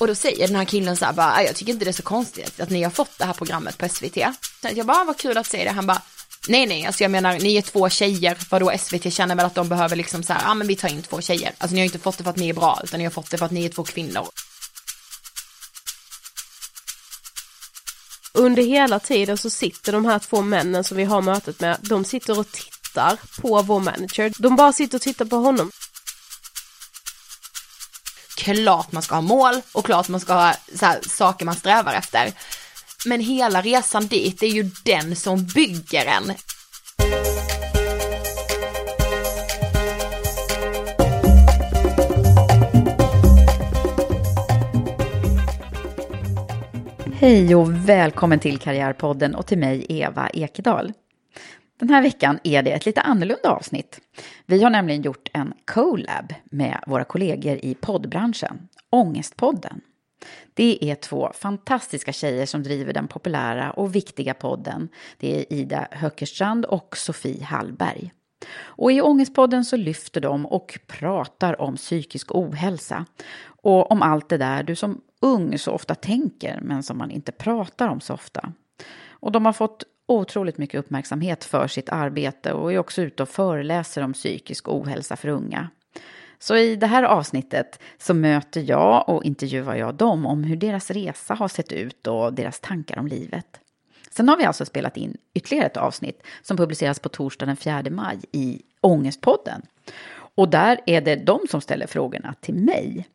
Och då säger den här killen så här bara, jag tycker inte det är så konstigt att ni har fått det här programmet på SVT. Så jag bara, ah, vad kul att se det. Han bara, nej nej, alltså jag menar, ni är två tjejer, vadå SVT känner väl att de behöver liksom så här, ja ah, men vi tar in två tjejer. Alltså ni har inte fått det för att ni är bra, utan ni har fått det för att ni är två kvinnor. Under hela tiden så sitter de här två männen som vi har mötet med, de sitter och tittar på vår manager. De bara sitter och tittar på honom klart man ska ha mål och klart man ska ha så här, saker man strävar efter. Men hela resan dit är ju den som bygger en. Hej och välkommen till Karriärpodden och till mig Eva Ekedal. Den här veckan är det ett lite annorlunda avsnitt. Vi har nämligen gjort en collab med våra kollegor i poddbranschen, Ångestpodden. Det är två fantastiska tjejer som driver den populära och viktiga podden. Det är Ida Höckerstrand och Sofie Hallberg. Och i Ångestpodden så lyfter de och pratar om psykisk ohälsa och om allt det där du som ung så ofta tänker men som man inte pratar om så ofta. Och de har fått otroligt mycket uppmärksamhet för sitt arbete och är också ute och föreläser om psykisk ohälsa för unga. Så i det här avsnittet så möter jag och intervjuar jag dem om hur deras resa har sett ut och deras tankar om livet. Sen har vi alltså spelat in ytterligare ett avsnitt som publiceras på torsdag den 4 maj i Ångestpodden. Och där är det de som ställer frågorna till mig.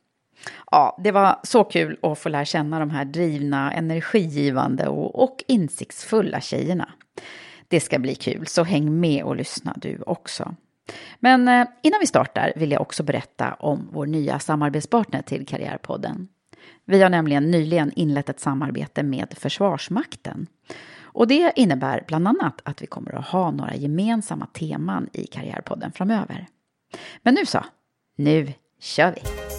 Ja, det var så kul att få lära känna de här drivna, energigivande och, och insiktsfulla tjejerna. Det ska bli kul, så häng med och lyssna du också. Men eh, innan vi startar vill jag också berätta om vår nya samarbetspartner till Karriärpodden. Vi har nämligen nyligen inlett ett samarbete med Försvarsmakten. Och det innebär bland annat att vi kommer att ha några gemensamma teman i Karriärpodden framöver. Men nu så, nu kör vi!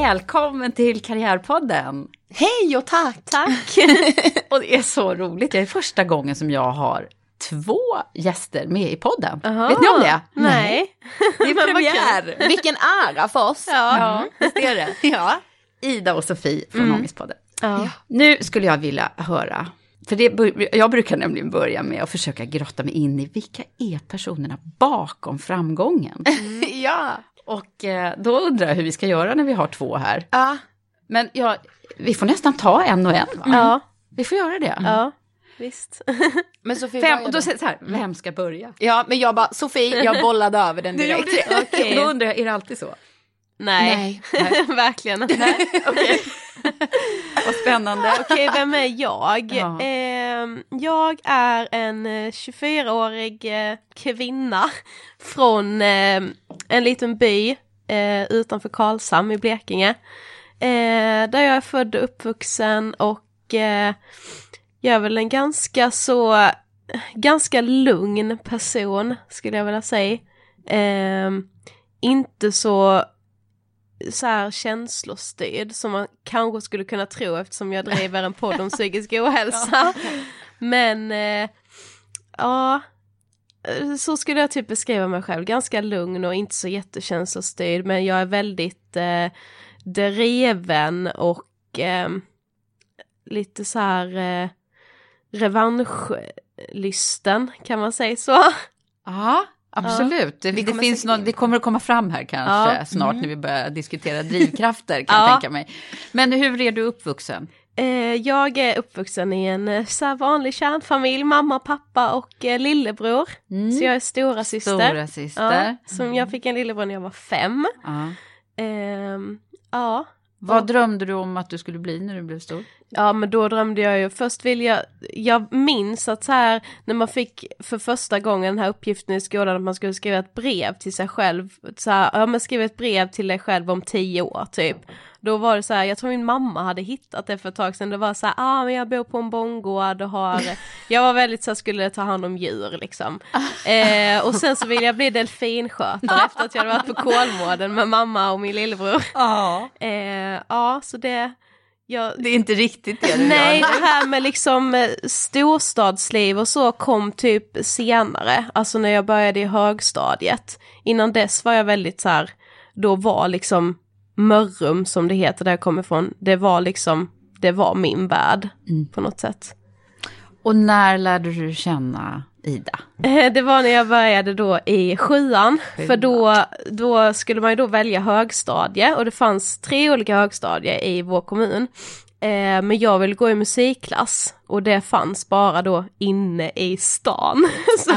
Välkommen till Karriärpodden! Hej och tack! Tack! och det är så roligt, det är första gången som jag har två gäster med i podden. Aha. Vet ni om det? Nej. Det är premiär! Vilken ära för oss! Ja, ja visst är det. ja. Ida och Sofie från mm. Ångestpodden. Ja. Nu skulle jag vilja höra, för det, jag brukar nämligen börja med att försöka grotta mig in i vilka är personerna bakom framgången? Mm. ja. Och eh, då undrar jag hur vi ska göra när vi har två här. Ja. Men ja, vi får nästan ta en och en va? Ja. Vi får göra det. Ja, visst. men Sofie, Fem, och då säger så här, vem ska börja? Ja, men jag bara, Sofie, jag bollade över den direkt. Du gjorde det? Okay. då undrar jag, är det alltid så? Nej, Nej. verkligen inte. Okay. Vad spännande. Okej, okay, vem är jag? Ja. Eh, jag är en 24-årig eh, eh, kvinna från eh, en liten by eh, utanför Karlshamn i Blekinge. Eh, där jag är född och uppvuxen och eh, jag är väl en ganska så, ganska lugn person skulle jag vilja säga. inte så så här känslostyrd som man kanske skulle kunna tro eftersom jag driver en podd om psykisk ohälsa. Men eh, ja, så skulle jag typ beskriva mig själv, ganska lugn och inte så jättekänslostyrd men jag är väldigt eh, dreven och eh, lite så här eh, revanschlysten, kan man säga så? Ja, absolut. Det, det, finns något, det kommer att komma fram här kanske ja. snart mm. när vi börjar diskutera drivkrafter kan ja. jag tänka mig. Men hur är du uppvuxen? Eh, jag är uppvuxen i en eh, så vanlig kärnfamilj, mamma, pappa och eh, lillebror. Mm. Så jag är stora syster. Stora syster. Ja, som jag fick en lillebror när jag var fem. Ja. Eh, ja. Vad drömde du om att du skulle bli när du blev stor? Ja men då drömde jag ju, först vill jag, jag minns att så här när man fick för första gången den här uppgiften i skolan att man skulle skriva ett brev till sig själv, så här, ja men skriv ett brev till dig själv om tio år typ. Då var det så här, jag tror min mamma hade hittat det för ett tag sedan, det var så här, ah men jag bor på en bondgård och har, jag var väldigt så här, skulle ta hand om djur liksom. Eh, och sen så ville jag bli delfinskötare efter att jag hade varit på Kolmården med mamma och min lillebror. Ja. Eh, ja, så det, jag, det är inte riktigt det du Nej, gör. det här med liksom eh, storstadsliv och så kom typ senare, alltså när jag började i högstadiet. Innan dess var jag väldigt så här, då var liksom Mörrum som det heter där jag kommer ifrån, det var liksom, det var min värld mm. på något sätt. Och när lärde du känna Ida? Eh, det var när jag började då i sjuan, sjuan. för då, då skulle man ju då välja högstadie och det fanns tre olika högstadier i vår kommun. Eh, men jag ville gå i musikklass och det fanns bara då inne i stan. Så,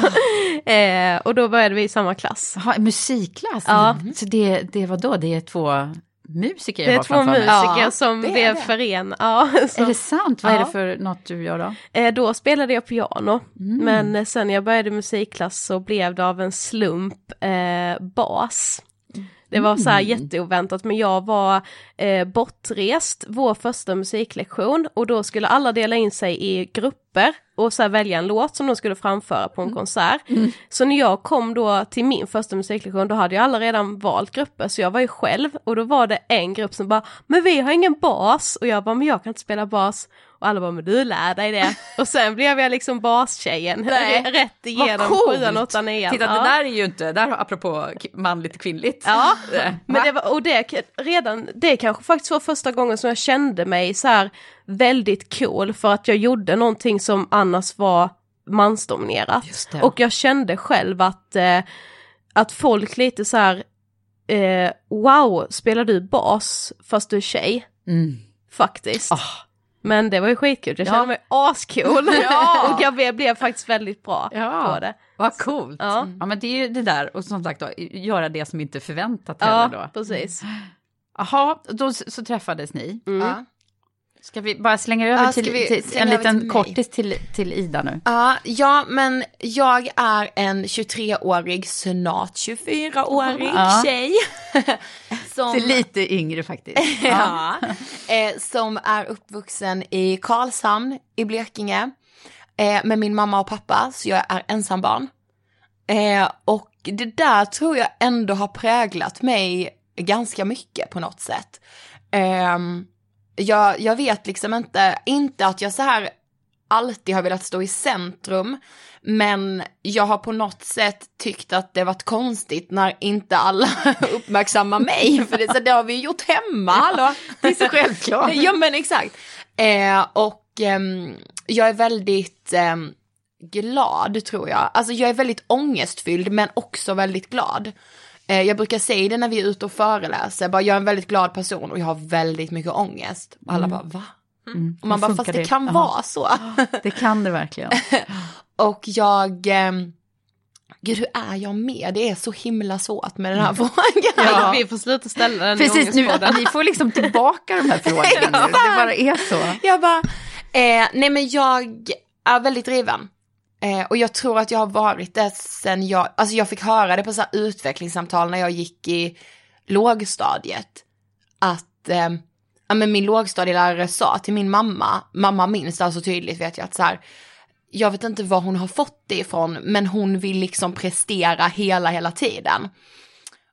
eh, och då började vi i samma klass. Jaha, musikklass? Ja. Så det, det var då, det är två musiker Det är två musiker ja, som blev fören. Ja, är det sant? Vad ja. är det för något du gör då? Eh, då spelade jag piano, mm. men sen när jag började musikklass så blev det av en slump eh, bas. Det var så här mm. jätteoväntat men jag var eh, bortrest vår första musiklektion och då skulle alla dela in sig i grupper och så välja en låt som de skulle framföra på en mm. konsert. Mm. Så när jag kom då till min första musiklektion då hade jag alla redan valt grupper så jag var ju själv och då var det en grupp som bara men vi har ingen bas och jag bara men jag kan inte spela bas och alla bara, men du lär dig det. Och sen blev jag liksom bastjejen, Nej. rätt igenom sjuan, åttan, nian. Titta, ja. det där är ju inte, där apropå manligt och kvinnligt. Ja, men det var, och det, redan, det kanske faktiskt var första gången som jag kände mig så här väldigt cool för att jag gjorde någonting som annars var mansdominerat. Och jag kände själv att, eh, att folk lite så här, eh, wow, spelar du bas fast du är tjej? Mm. Faktiskt. Oh. Men det var ju skitkul, jag kände ja. mig ascool. Ja. och jag blev, blev, faktiskt väldigt bra ja. på det. Vad coolt. Ja. ja men det är ju det där, och som sagt då, göra det som inte är förväntat heller då. Ja, precis. Jaha, då så träffades ni. Mm. Ska vi bara slänga över ja, till, till, till en liten till kortis till, till Ida nu? Ja, ja, men jag är en 23-årig, snart 24-årig ja. tjej. som, till lite yngre faktiskt. ja, eh, som är uppvuxen i Karlshamn i Blekinge eh, med min mamma och pappa, så jag är ensambarn. Eh, och det där tror jag ändå har präglat mig ganska mycket på något sätt. Um, jag, jag vet liksom inte, inte att jag så här alltid har velat stå i centrum, men jag har på något sätt tyckt att det varit konstigt när inte alla uppmärksammar mig, för det, så det har vi gjort hemma, hallå? Det är så självklart. ja men exakt. Eh, och eh, jag är väldigt eh, glad tror jag, alltså jag är väldigt ångestfylld men också väldigt glad. Eh, jag brukar säga det när vi är ute och föreläser, bara jag är en väldigt glad person och jag har väldigt mycket ångest. Och alla mm. bara va? Mm. Och man bara fast det, det kan Aha. vara så. Det kan det verkligen. och jag, eh, gud hur är jag med? Det är så himla svårt med den här mm. frågan. Ja. Vi får sluta ställa den Precis, nu, ni får liksom tillbaka de här frågorna nu. Det bara är så. Jag bara, eh, nej men jag är väldigt driven. Eh, och jag tror att jag har varit det sen jag, alltså jag fick höra det på så här utvecklingssamtal när jag gick i lågstadiet. Att, eh, ja men min lågstadielärare sa till min mamma, mamma minns det alltså tydligt vet jag att så här, jag vet inte var hon har fått det ifrån, men hon vill liksom prestera hela, hela tiden.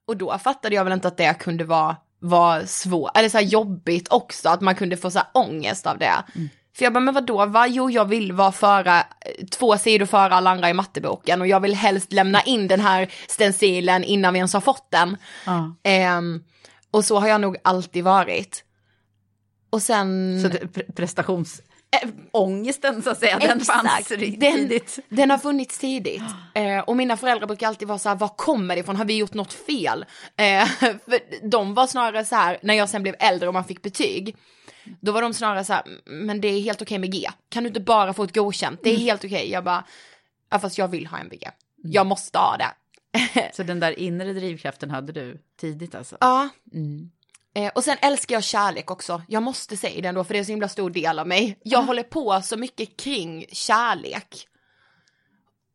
Och då fattade jag väl inte att det kunde vara var svårt, eller så här jobbigt också, att man kunde få så här ångest av det. Mm. För jag bara, men vadå, va? Jo, jag vill vara före, två sidor före alla andra i matteboken och jag vill helst lämna in den här stencilen innan vi ens har fått den. Ja. Ehm, och så har jag nog alltid varit. Och sen... Så det, pre- prestationsångesten så att säga, den fanns Exakt. ri- Den, tidigt. den har funnits tidigt. Eh, och mina föräldrar brukar alltid vara så här, var kommer det ifrån? Har vi gjort något fel? Eh, för de var snarare så här, när jag sen blev äldre och man fick betyg, då var de snarare så här, men det är helt okej med G. Kan du inte bara få ett godkänt? Det är helt okej. Jag bara, ja fast jag vill ha en B. Jag måste ha det. Så den där inre drivkraften hade du tidigt alltså? Ja. Mm. Eh, och sen älskar jag kärlek också. Jag måste säga det ändå för det är en så himla stor del av mig. Jag håller på så mycket kring kärlek.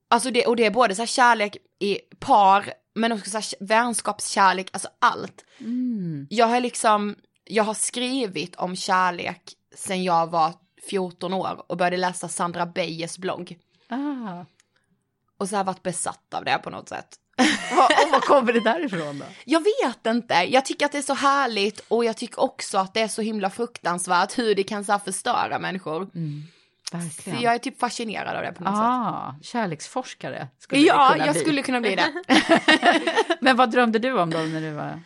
Alltså det, och det är både så här kärlek i par, men också så vänskapskärlek, alltså allt. Mm. Jag har liksom, jag har skrivit om kärlek sen jag var 14 år och började läsa Sandra Beijers blogg. Ah. Och så har jag varit besatt av det på något sätt. Och vad kommer det därifrån då? Jag vet inte, jag tycker att det är så härligt och jag tycker också att det är så himla fruktansvärt hur det kan så här förstöra människor. För Verkligen. jag är typ fascinerad av det på något sätt. Ah, kärleksforskare skulle Ja, jag bli. skulle kunna bli det. Men vad drömde du om då när du var...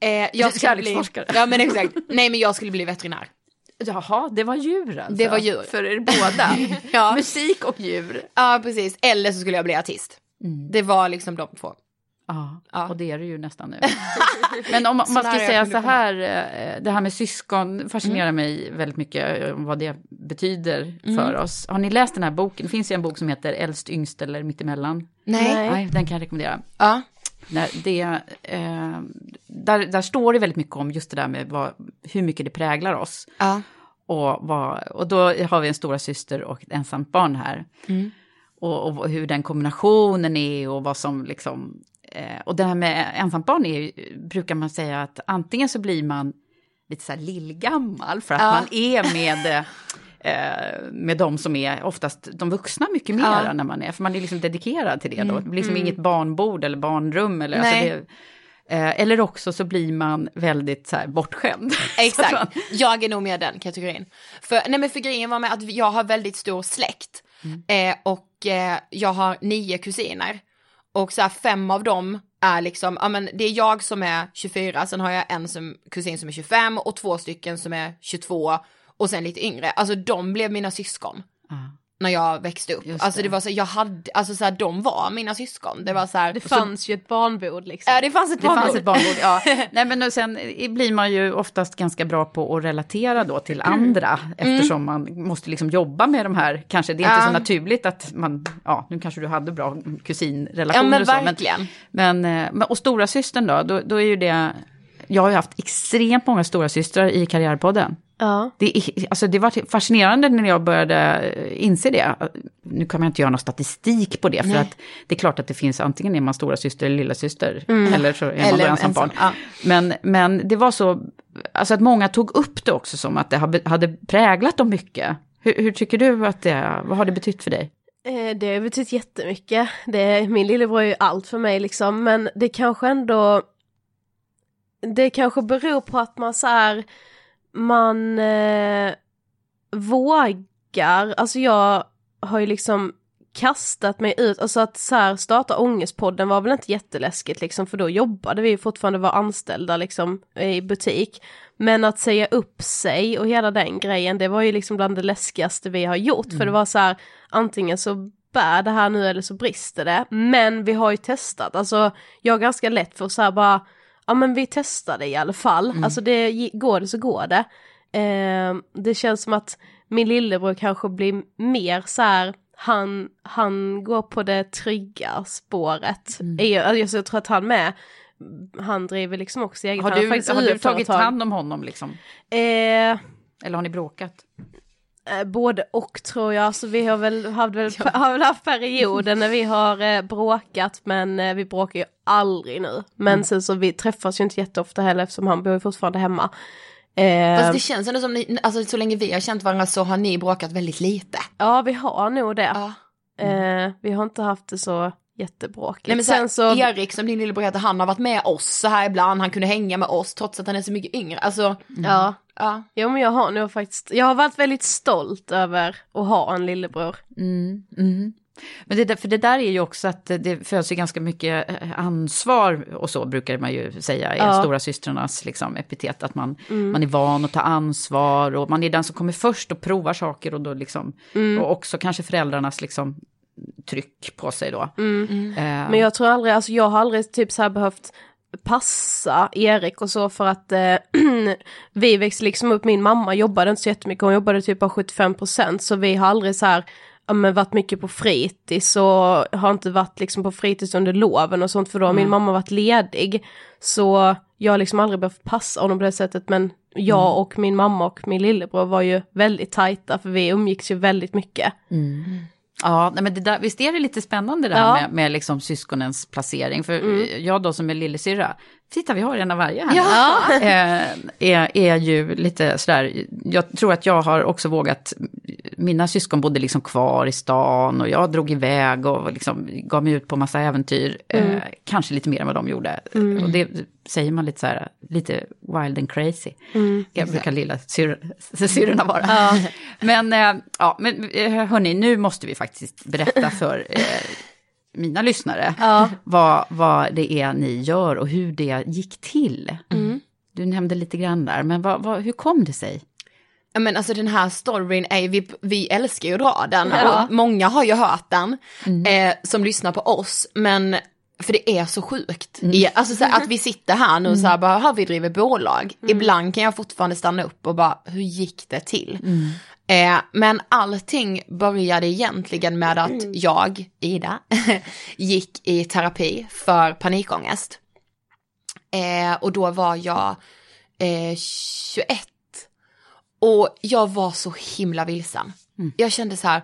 Eh, jag skulle bli, Kärleksforskare. ja men exakt, nej men jag skulle bli veterinär. Jaha, det var djur alltså? Det var djur. För er båda? Ja. Musik och djur? Ja precis, eller så skulle jag bli artist. Det var liksom de två. Ja, Ja. och det är du ju nästan nu. Men om, man ska säga så här, eh, det här med syskon fascinerar mig väldigt mycket, eh, vad det betyder för oss. Har ni läst den här boken? Det finns ju en bok som heter Äldst, yngst eller mittemellan. Nej. Nej. Den kan jag rekommendera. Ja. När det, eh, där, där står det väldigt mycket om just det där med vad, hur mycket det präglar oss. Ja. Och, vad, och då har vi en stora syster och ett ensamt barn här. Och, och hur den kombinationen är och vad som liksom... Eh, och det här med ensamt barn är, ju- brukar man säga att antingen så blir man lite så här lillgammal för att Ja. man är med... eh, med de som är oftast de vuxna mycket mer Ja. när man är, för man är liksom dedikerad till det då. Det blir liksom inget barnbord eller barnrum eller... Alltså Nej. det, eh, eller också så blir man väldigt så här bortskämd. Exakt, jag är nog med den kategorin. För, nej men för grejen var med att jag har väldigt stor släkt. Eh, och eh, jag har nio kusiner. Och så här fem av dem är liksom, ja men det är jag som är 24, sen har jag en som, kusin som är 25 och två stycken som är 22 och sen lite yngre. Alltså de blev mina syskon. När jag växte upp. Alltså det det. var så, jag hade, alltså så här, de var mina syskon. Det var så här. Det fanns ju ett barnbord liksom. Ja det fanns ett Det fanns barnbord. ett barnbord, ja. Nej men och sen blir man ju oftast ganska bra på att relatera då till andra, eftersom man måste liksom jobba med de här, kanske det är inte Mm. Ja. så naturligt att man, ja nu kanske du hade bra Ja kusinrelationer men och så, verkligen. men, eh, men och stora systern då, då, då är ju det, jag har ju haft extremt många stora systrar i Karriärpodden. Ja. Det, alltså det var fascinerande när jag började eh, inse det. Nu kan man inte göra någon statistik på det, för att det är klart att det finns antingen är man stora syster eller lilla syster eller så är man Eller ensam barn. ja. Men, men det var så, alltså att många tog upp det också som att det hade hade präglat dem mycket. Hur, hur tycker du att det, vad har det betytt för dig? Eh, Det har betytt jättemycket. Det, min lillebror är ju allt för mig liksom, men det kanske ändå... Det kanske beror på att man så här, man eh, vågar, alltså jag har ju liksom kastat mig ut, alltså att så här starta Ångestpodden var väl inte jätteläskigt liksom, för då jobbade vi fortfarande var anställda liksom i butik. Men att säga upp sig och hela den grejen, det var ju liksom bland det läskigaste vi har gjort, för det var så här, antingen så bär det här nu eller så brister det. Men vi har ju testat, alltså jag har ganska lätt för att så här bara, ja men vi testar det i alla fall, alltså det går det så går det. Eh, det känns som att min lillebror kanske blir mer så här, han, han går på det trygga spåret. Mm. Alltså, jag tror att han med, han driver liksom också eget, Har han du, har du tagit hand om honom liksom? Eh, Eller har ni bråkat? Eh, Både och tror jag, så vi har väl, har väl, har väl haft perioder när vi har eh, bråkat men eh, vi bråkar ju aldrig nu. Men sen så vi träffas ju inte jätteofta heller eftersom han bor ju fortfarande hemma. Eh, Fast det känns ändå som ni, alltså så länge vi har känt varandra så har ni bråkat väldigt lite. Ja vi har nog det. Ja. Eh, vi har inte haft det så jättebråkigt. Nej men här, så Erik som din lillebror heter, han har varit med oss så här ibland, han kunde hänga med oss trots att han är så mycket yngre. Alltså, mm. ja. ja. Jo men jag har nog faktiskt, jag har varit väldigt stolt över att ha en lillebror. Mm. Mm. Men det, för det där är ju också att det föds ju ganska mycket eh, ansvar och så brukar man ju säga i ja. stora systrarnas liksom, epitet. Att man, mm. man är van att ta ansvar och man är den som kommer först och provar saker och då liksom, mm. och också kanske föräldrarnas liksom tryck på sig då. Mm. Uh, Men jag tror aldrig, alltså jag har aldrig typ så här behövt passa Erik och så för att eh, vi växte liksom upp, min mamma jobbade inte så jättemycket, hon jobbade typ bara 75% så vi har aldrig så här men varit mycket på fritids och har inte varit liksom på fritids under loven och sånt för då har mm. min mamma varit ledig. Så jag har liksom aldrig behövt passa honom på det sättet men jag mm. och min mamma och min lillebror var ju väldigt tajta för vi umgicks ju väldigt mycket. Mm. Ja, men det där, visst är det lite spännande det här ja. med, med liksom syskonens placering. För mm. jag då som är lillasyrra, titta vi har en av varje här. Ja. Eh, är, är ju lite sådär, jag tror att jag har också vågat, mina syskon bodde liksom kvar i stan och jag drog iväg och liksom gav mig ut på massa äventyr. Eh, mm. Eh, kanske lite mer än vad de gjorde. Mm. Och det säger man lite så här, lite wild and crazy. Mm. Jag brukar lilla syrrorna vara. Ja. Men, eh, ja, men hörni, nu måste vi faktiskt berätta för eh, mina lyssnare ja. vad, vad det är ni gör och hur det gick till. Mm. Du nämnde lite grann där, men vad, vad, hur kom det sig? Ja men alltså den här storyn är vi, vi älskar ju att dra den ja. och många har ju hört den mm. eh, som lyssnar på oss men för det är så sjukt. Mm. Alltså så här, att vi sitter här nu och så här mm. bara, har vi driver bolag. Mm. Ibland kan jag fortfarande stanna upp och bara, hur gick det till? Eh, men allting började egentligen med att mm. jag, Ida, gick i terapi för panikångest. Eh, och då var jag eh, 21. Och jag var så himla vilsen. Mm. Jag kände så här,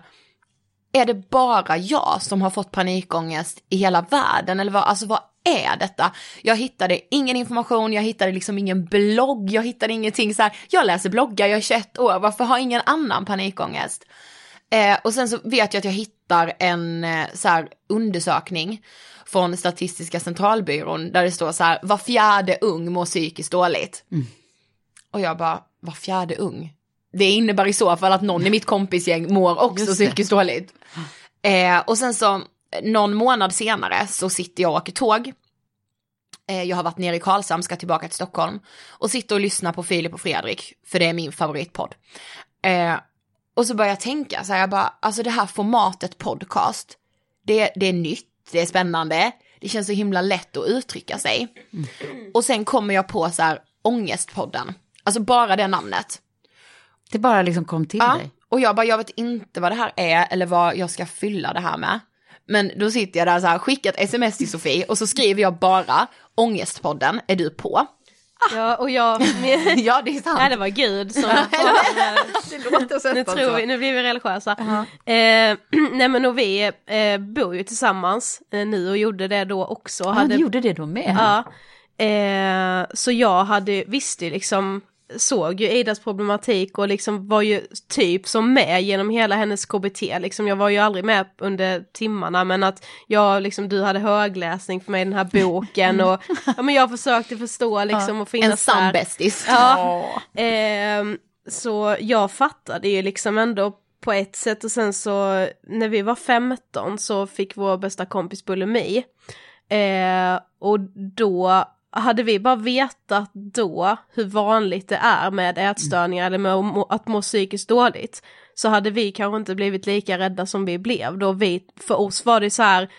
är det bara jag som har fått panikångest i hela världen? Eller vad, alltså vad är detta? Jag hittade ingen information, jag hittade liksom ingen blogg, jag hittade ingenting så här. Jag läser bloggar, jag är 21 år, varför har ingen annan panikångest? Eh, och sen så vet jag att jag hittar en eh, så här undersökning från Statistiska centralbyrån där det står så här, var fjärde ung mår psykiskt dåligt. Mm. Och jag bara, var fjärde ung? Det innebär i så fall att någon i mitt kompisgäng mår också psykiskt dåligt. Eh, och sen så någon månad senare så sitter jag och åker tåg. Eh, jag har varit nere i Karlshamn, ska tillbaka till Stockholm. Och sitter och lyssnar på Filip och Fredrik, för det är min favoritpodd. Eh, och så börjar jag tänka så här, jag bara, alltså det här formatet podcast, det, det är nytt, det är spännande, det känns så himla lätt att uttrycka sig. Mm. Och sen kommer jag på så här, ångestpodden, alltså bara det namnet. Det bara liksom kom till ja, dig? Och jag bara, jag vet inte vad det här är eller vad jag ska fylla det här med. Men då sitter jag där så här, skickat sms till Sofie och så skriver jag bara Ångestpodden, är du på? Ja och jag, ja det är sant. Ja det var Gud som det låter så nu, tror vi, nu blir vi religiösa. Uh -huh. eh, nej men och vi eh, bor ju tillsammans eh, nu och gjorde det då också. Ja, hade, gjorde det då med? Ja. Eh, så jag hade, visste liksom såg ju Idas problematik och liksom var ju typ som med genom hela hennes KBT, liksom jag var ju aldrig med under timmarna men att jag liksom, du hade högläsning för mig i den här boken och ja men jag försökte förstå liksom och finnas En sann bästis. Ja. Eh, så jag fattade ju liksom ändå på ett sätt och sen så när vi var 15 så fick vår bästa kompis bulimi. Eh, och då hade vi bara vetat då hur vanligt det är med ätstörningar eller med att må psykiskt dåligt så hade vi kanske inte blivit lika rädda som vi blev då. Vi, för oss var det så här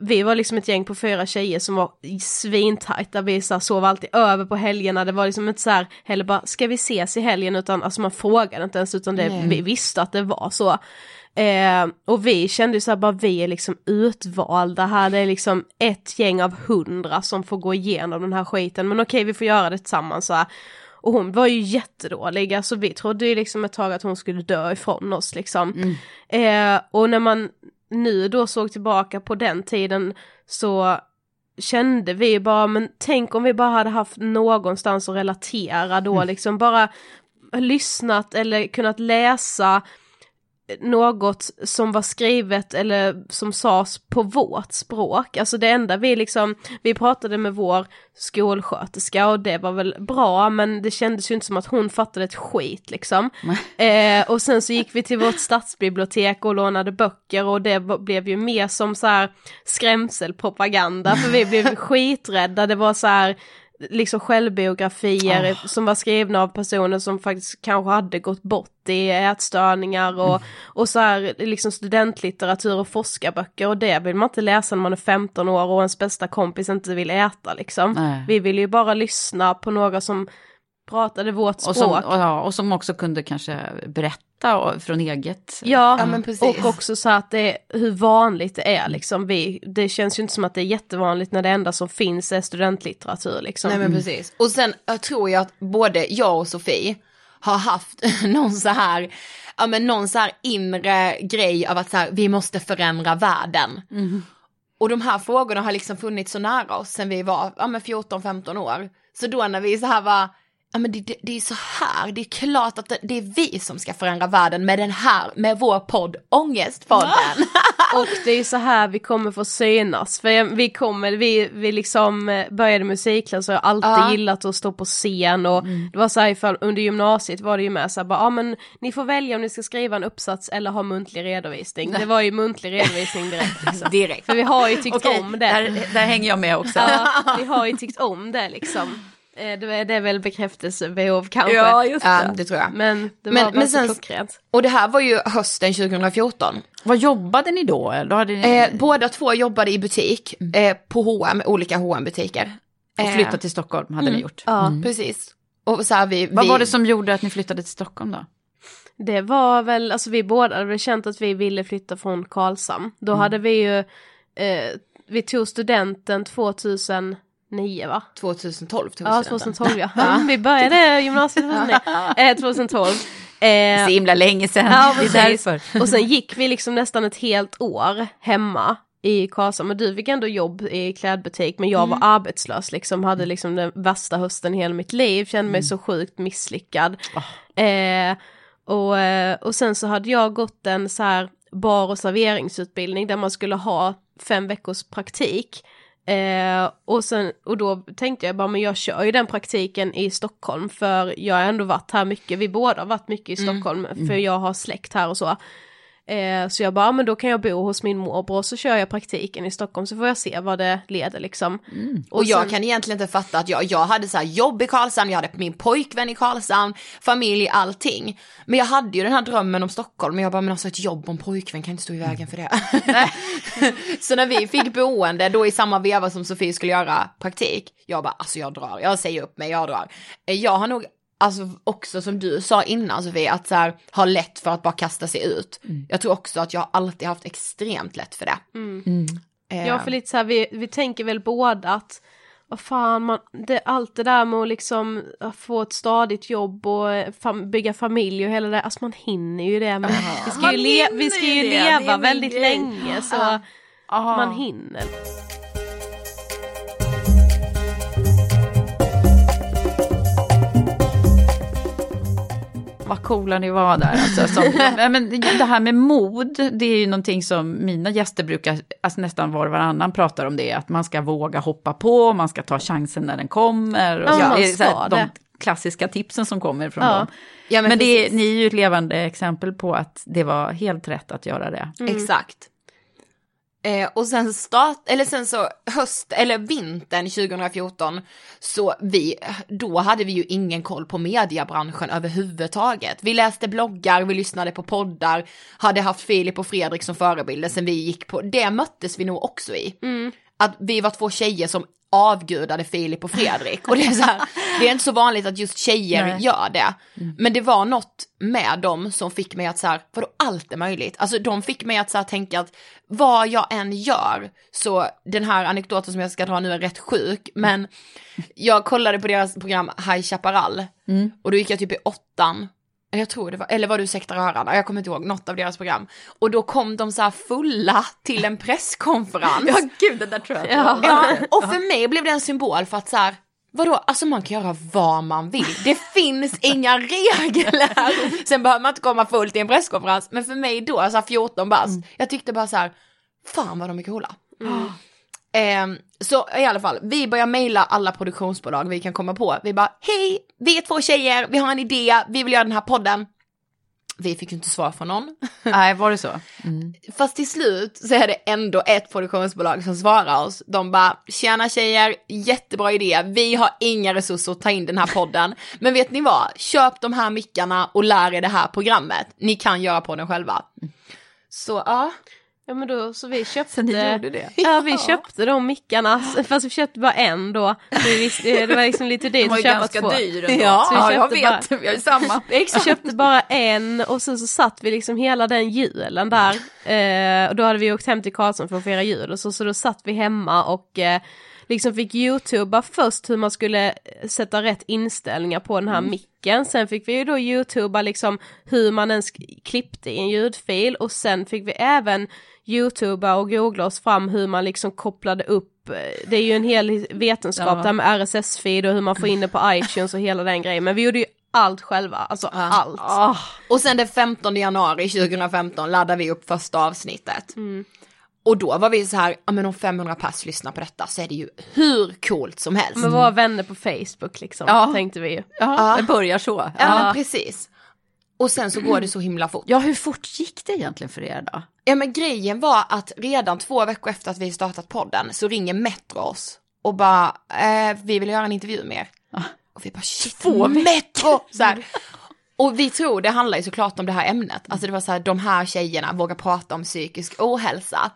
vi var liksom ett gäng på fyra tjejer som var svintajta, vi så här, sov alltid över på helgerna, det var liksom inte så här heller bara ska vi ses i helgen? utan alltså man frågade inte ens utan det, vi visste att det var så. Eh, och vi kände ju så här, bara vi är liksom utvalda här, det är liksom ett gäng av hundra som får gå igenom den här skiten, men okej vi får göra det tillsammans så här. Och hon var ju jättedålig, alltså vi trodde ju liksom ett tag att hon skulle dö ifrån oss liksom. Mm. Eh, och när man nu då såg tillbaka på den tiden så kände vi bara, men tänk om vi bara hade haft någonstans att relatera då, mm. liksom bara lyssnat eller kunnat läsa något som var skrivet eller som sades på vårt språk. Alltså det enda vi liksom, vi pratade med vår skolsköterska och det var väl bra men det kändes ju inte som att hon fattade ett skit liksom. Eh, och sen så gick vi till vårt stadsbibliotek och lånade böcker och det blev ju mer som så här skrämselpropaganda för vi blev skiträdda, det var så här liksom självbiografier oh. som var skrivna av personer som faktiskt kanske hade gått bort i ätstörningar och, mm. och så här liksom studentlitteratur och forskarböcker och det vill man inte läsa när man är 15 år och ens bästa kompis inte vill äta liksom. Nej. Vi vill ju bara lyssna på några som pratade vårt språk. Och som, och, ja, och som också kunde kanske berätta från eget. Ja, ja och också så att det är hur vanligt det är liksom. Vi, det känns ju inte som att det är jättevanligt när det enda som finns är studentlitteratur liksom. Nej men mm. precis. Och sen jag tror jag att både jag och Sofie har haft någon så här, ja men någon så här inre grej av att så här, vi måste förändra världen. Mm. Och de här frågorna har liksom funnits så nära oss sen vi var, ja men 14-15 år. Så då när vi så här var, ja men det, det, det, är så här, det är klart att det, det, är vi som ska förändra världen med den här, med vår podd Ångestpodden. och det är så här vi kommer få synas, för vi kommer, vi, vi liksom eh, började musikklass och jag har alltid ja. gillat att stå på scen och mm. det var så här ifall, under gymnasiet var det ju med så här bara, ja men ni får välja om ni ska skriva en uppsats eller ha muntlig redovisning. Det var ju muntlig redovisning direkt. Liksom. direkt. För vi har ju tyckt okay, om det. Där, där hänger jag med också. Ja, vi har ju tyckt om det liksom. Eh, det är, det väl bekräftelsebehov kanske. Ja, just det. Ja, det tror jag. Men det var men, men sen, klockrent. Och det här var ju hösten 2014. Vad jobbade ni då? då hade ni... Eh, båda två jobbade i butik, eh, på H&M, olika hm butiker Och flyttat till Stockholm hade mm. ni gjort? Ja, mm. precis. Och så här, vi, Vad vi... var det som gjorde att ni flyttade till Stockholm då? Det var väl, alltså vi båda hade väl känt att vi ville flytta från Karlshamn. Då mm. hade vi ju, eh, vi tog studenten 2000 2009 va? 2012 tog Ja, 2012 ja. ja. Vi började gymnasiet 2012. Eh, så himla länge sedan, ja, därför. Och sen gick vi liksom nästan ett helt år hemma i Karlshamn, men du fick ändå jobb i klädbutik men jag mm. var arbetslös liksom, hade liksom den värsta hösten i hela mitt liv, kände mig mm. så sjukt misslyckad. Oh. Eh, och, eh, och sen så hade jag gått en så här bar och serveringsutbildning där man skulle ha fem veckors praktik. Eh, och, sen, och då tänkte jag bara, men jag kör ju den praktiken i Stockholm för jag har ändå varit här mycket, vi båda har varit mycket i mm. Stockholm mm. för jag har släkt här och så. Eh, så jag bara, men då kan jag bo hos min morbror så kör jag praktiken i Stockholm så får jag se vad det leder liksom. Mm. Och, och jag sen... kan egentligen inte fatta att jag, jag hade så här jobb i Karlshamn, jag hade min pojkvän i Karlshamn, familj, allting. Men jag hade ju den här drömmen om Stockholm, men jag bara, men alltså ett jobb en pojkvän kan inte stå i vägen för det. så när vi fick boende, då i samma veva som Sofie skulle göra praktik, jag bara, alltså jag drar, jag säger upp mig, jag drar. Jag har nog alltså också som du sa innan Sofie, att så här, ha lätt för att bara kasta sig ut. Mm. Jag tror också att jag alltid haft extremt lätt för det. Mm. Mm. Eh. Ja, för lite så här, vi, vi tänker väl båda att vad fan, man, det, allt det där med att liksom få ett stadigt jobb och eh, fam, bygga familj och hela det, alltså man hinner ju det. Men vi ska ju, le, vi ska ju leva väldigt länge så Aha. man hinner. Coola ni var där. Alltså, som, men det här med mod, det är ju någonting som mina gäster brukar, alltså nästan var och varannan pratar om det, att man ska våga hoppa på, man ska ta chansen när den kommer. Och ja, så, här, de klassiska tipsen som kommer från ja. dem. Ja, men men det, ni är ju ett levande exempel på att det var helt rätt att göra det. Mm. Exakt. Eh, och sen start, eller sen så höst, eller vintern 2014, så vi, då hade vi ju ingen koll på mediebranschen överhuvudtaget. Vi läste bloggar, vi lyssnade på poddar, hade haft Filip och Fredrik som förebilder sen vi gick på, det möttes vi nog också i. Mm. Att vi var två tjejer som avgudade Filip och Fredrik. Och det är så här, det är inte så vanligt att just tjejer Nej. gör det. Mm. Men det var något med dem som fick mig att så här, vadå allt är möjligt? Alltså de fick mig att så här, tänka att vad jag än gör, så den här anekdoten som jag ska dra nu är rätt sjuk, men jag kollade på deras program High Chaparral mm. och då gick jag typ i åttan jag tror det var, eller var du Sekta rörarna? Jag kommer inte ihåg, något av deras program. Och då kom de så här fulla till en presskonferens. ja gud, det där tror jag. Ja. ja. och för mig blev det en symbol för att så här, Vadå, alltså man kan göra vad man vill. Det finns inga regler. Sen behöver man inte komma fullt i en presskonferens. Men för mig då, alltså 14 bast, mm. jag tyckte bara så här, fan vad de är coola. Mm. Eh, så i alla fall, vi börjar mejla alla produktionsbolag vi kan komma på. Vi bara, hej, vi är två tjejer, vi har en idé, vi vill göra den här podden. Vi fick ju inte svar från någon. Nej, var det så? Mm. Fast till slut så är det ändå ett produktionsbolag som svarar oss. De bara, tjena tjejer, jättebra idé, vi har inga resurser att ta in den här podden. Men vet ni vad, köp de här mickarna och lär er det här programmet. Ni kan göra podden själva. Så ja. Ja men då så vi köpte, så ni gjorde det? Ja vi köpte de mickarna, fast vi köpte bara en då. Vi visste, det var liksom lite dyrt att köpa två. De var ganska dyr ändå. Ja, ja jag vet, bara, vi har ju samma. Vi köpte bara en och sen så satt vi liksom hela den julen där. Eh, och då hade vi åkt hem till Karlsson för att fira jul och så, så då satt vi hemma och eh, liksom fick youtuba först hur man skulle sätta rätt inställningar på den här mm. micken. Sen fick vi ju då youtuba liksom hur man ens klippte i en ljudfil och sen fick vi även youtuba och googla oss fram hur man liksom kopplade upp det är ju en hel vetenskap ja. där med RSS-feed och hur man får in det på iTunes och hela den grejen. Men vi gjorde ju allt själva, alltså ja. allt. Oh. Och sen den 15 januari 2015 laddade vi upp första avsnittet. Mm. Och då var vi så här, ja men om 500 pass lyssnar på detta så är det ju hur coolt som helst. Men våra vänner på Facebook liksom, ja. tänkte vi ju. Ja, det börjar så. Ja, ja precis. Och sen så går det så himla fort. Ja, hur fort gick det egentligen för er då? Ja, men grejen var att redan två veckor efter att vi startat podden så ringer Metro oss och bara, eh, vi vill göra en intervju med er. Ah. Och vi bara, shit, två Metro! Så här. Och vi tror det handlar ju såklart om det här ämnet. Alltså det var så här, de här tjejerna vågar prata om psykisk ohälsa.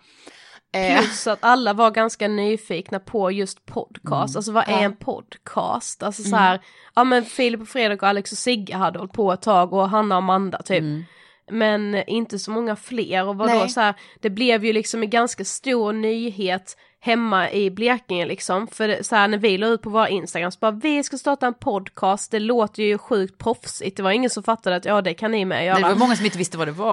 Eh. Plus att alla var ganska nyfikna på just podcast, mm. alltså vad är en podcast? Alltså så här, mm. ja men Filip och Fredrik och Alex och Sigge hade hållit på ett tag och Hanna och Amanda typ. Mm. Men inte så många fler och vadå så här, det blev ju liksom en ganska stor nyhet hemma i Blekinge liksom. För det, så här, när vi la ut på våra Instagram så bara vi ska starta en podcast, det låter ju sjukt proffsigt. Det var ingen som fattade att ja det kan ni med göra. Nej, det var många som inte visste vad det var.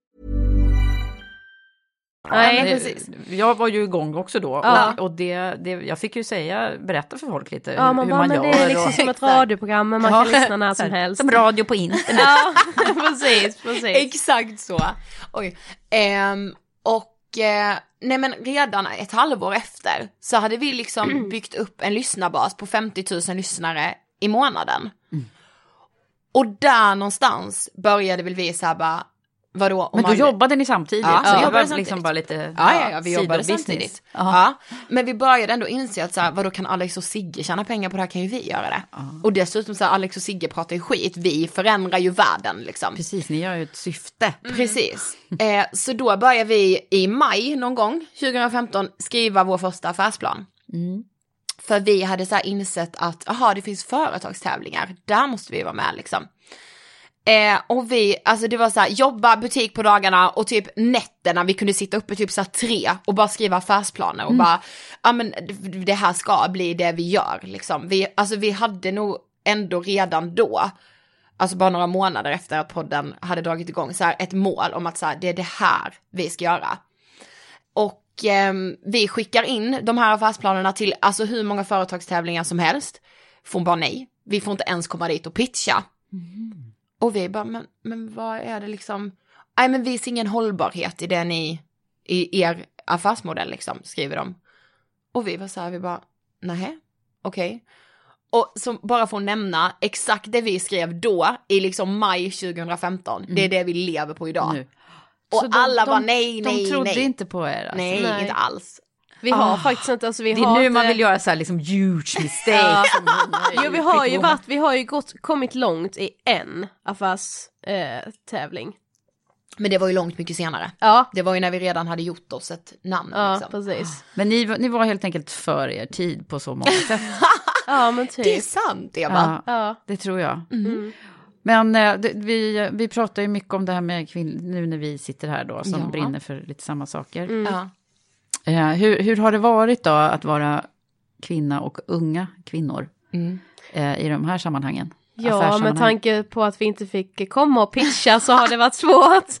Nej, det- precis. Jag var ju igång också då Ja. och, och det, det, jag fick ju säga, berätta för folk lite Ja, hur, man hur man gör. det är liksom och, som ett radioprogram, men man kan lyssna när som helst. Som radio på internet. Ja, precis, precis. Exakt så. Oj. Ehm, och eh, nej men redan ett halvår efter så hade vi liksom byggt upp en lyssnarbas på 50 000 lyssnare i månaden. Och där någonstans började väl vi så här bara, vadå? Men då man- jobbade ni samtidigt? Ja, så vi jobbade var samtidigt. liksom bara lite Ja, ja, ja vi jobbade samtidigt. Ja, men vi började ändå inse att så här, vadå kan Alex och Sigge tjäna pengar på det här kan ju vi göra det. Och dessutom så här, Alex och Sigge pratar ju skit, vi förändrar ju världen liksom. Precis, ni har ju ett syfte. Precis. Eh, så då började vi i maj någon gång, 2015, skriva vår första affärsplan. För vi hade så här insett att, aha, det finns företagstävlingar, där måste vi vara med liksom. Eh, och vi, alltså det var så här, jobba butik på dagarna och typ nätterna, vi kunde sitta uppe typ så här tre och bara skriva affärsplaner och bara, ja men det- här ska bli det vi gör liksom. Vi, alltså vi hade nog ändå redan då, alltså bara några månader efter att podden hade dragit igång, så här ett mål om att så här, det är det här vi ska göra. Och ehm, vi skickar in de här affärsplanerna till alltså hur många företagstävlingar som helst. Får bara nej. Vi får inte ens komma dit och pitcha. Och vi bara, men, men vad är det liksom? Nej men vi ser ingen hållbarhet i det ni, i er affärsmodell liksom, skriver de. Och vi var så här, vi bara, nej, okej. Och som bara att nämna, exakt det vi skrev då, i liksom maj 2015, det är det vi lever på idag. Nu. Och de- alla de, var nej, nej, De trodde nej. inte på er alltså. Nej, Nej. inte alls. Vi har Ah. faktiskt inte, alltså vi Det är har nu inte... man vill göra så här liksom huge mistake. Ja. Jo vi har ju varit, vi har ju gått, kommit långt i en affärstävling. Eh, tävling. Men det var ju långt mycket senare. ja, Det var ju när vi redan hade gjort oss ett namn. ja liksom. precis. Men ni, var- ni var helt enkelt för er tid på så många sätt. Ja men typ. Det är sant Eva. ja, Ja. det tror jag. Mm. Men eh, det, vi, vi pratar ju mycket om det här med kvinnor, nu när vi sitter här då, som Ja. brinner för lite samma saker. Mm. Ja. Eh, hur, hur har det varit då att vara kvinna och unga kvinnor Mm. eh, i de här sammanhangen? Ja, med tanke på att vi inte fick komma och pitcha så har det varit svårt.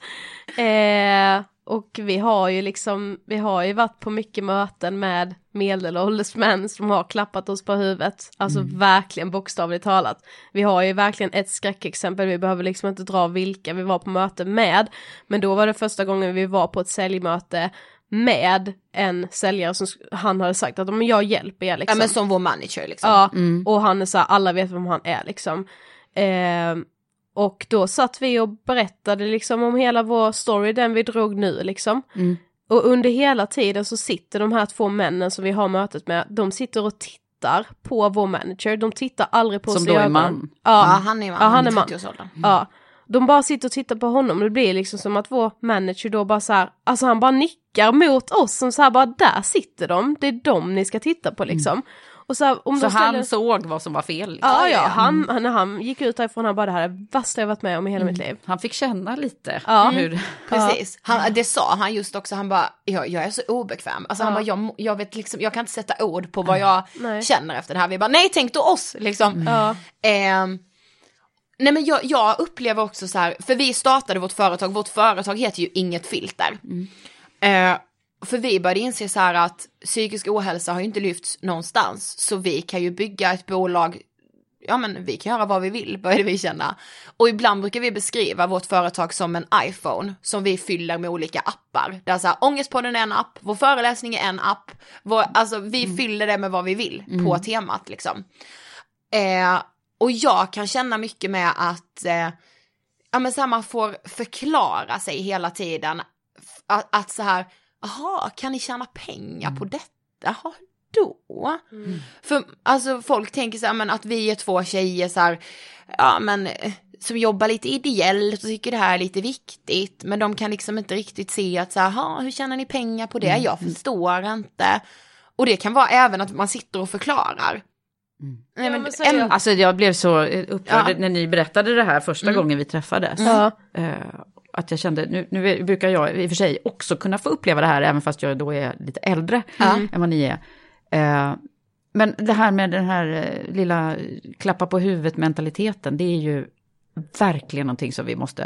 Eh, och vi har ju liksom, vi har ju varit på mycket möten med medelålders män som har klappat oss på huvudet. Alltså verkligen bokstavligt talat. Vi har ju verkligen ett skräckexempel, vi behöver liksom inte dra vilka vi var på möte med. Men då var det första gången vi var på ett säljmöte med en säljare som han hade sagt att "Men jag hjälper er liksom. ja men som vår manager liksom. Ja, och han är så här, alla vet vem han är liksom. Ehm, och då satt vi och berättade liksom om hela vår story, den vi drog nu liksom. Mm. Och under hela tiden så sitter de här två männen som vi har mötet med, de sitter och tittar på vår manager, de tittar aldrig på Som oss då i är man. Ja, Ja, han är man. Ja, han är man. 30-årsåldern. ja. De bara sitter och tittar på honom och det blir liksom som att vår manager då bara så här, alltså han bara nickar mot oss som så här bara där sitter de, det är de ni ska titta på liksom. Och så, här, om Så ställer... han såg vad som var fel? liksom. Ja, ja, han, han, när han gick ut härifrån, han bara det här är det värsta jag varit med om i hela mitt liv. Han fick känna lite Ja. hur... Precis, han, det sa han just också, han bara, jag, jag är så obekväm. Alltså han bara, jag, jag vet liksom, jag kan inte sätta ord på vad jag Nej. känner efter det här. Vi bara, nej tänk då oss liksom. Ja. Ehm, nej men jag, jag upplever också så här, för vi startade vårt företag, vårt företag heter ju Inget Filter. Eh, för vi började inse så här att psykisk ohälsa har ju inte lyfts någonstans, så vi kan ju bygga ett bolag ja men vi kan göra vad vi vill, började vi känna. Och ibland brukar vi beskriva vårt företag som en iPhone som vi fyller med olika appar. Där så här, Ångestpodden är en app, vår föreläsning är en app, vår, alltså vi fyller det med vad vi vill på temat liksom. Eh, och jag kan känna mycket med att, eh, ja men så här, man får förklara sig hela tiden. Att, att så här, jaha, kan ni tjäna pengar på detta? Jaha, då? För alltså folk tänker så här, men att vi är två tjejer så här, ja men eh, som jobbar lite ideellt och tycker det här är lite viktigt. Men de kan liksom inte riktigt se att så här, "Ha, hur tjänar ni pengar på det? Jag förstår inte. Och det kan vara även att man sitter och förklarar. Nej, Ja, men men så en- är jag- Alltså jag blev så upprörd Ja. när ni berättade det här första Mm. gången vi träffades. Ja. Eh, att jag kände, nu, nu brukar jag i och för sig också kunna få uppleva det här, även fast jag då är lite äldre än vad ni är. Eh, men det här med den här eh, lilla klappa på huvudet mentaliteten, det är ju verkligen någonting som vi måste,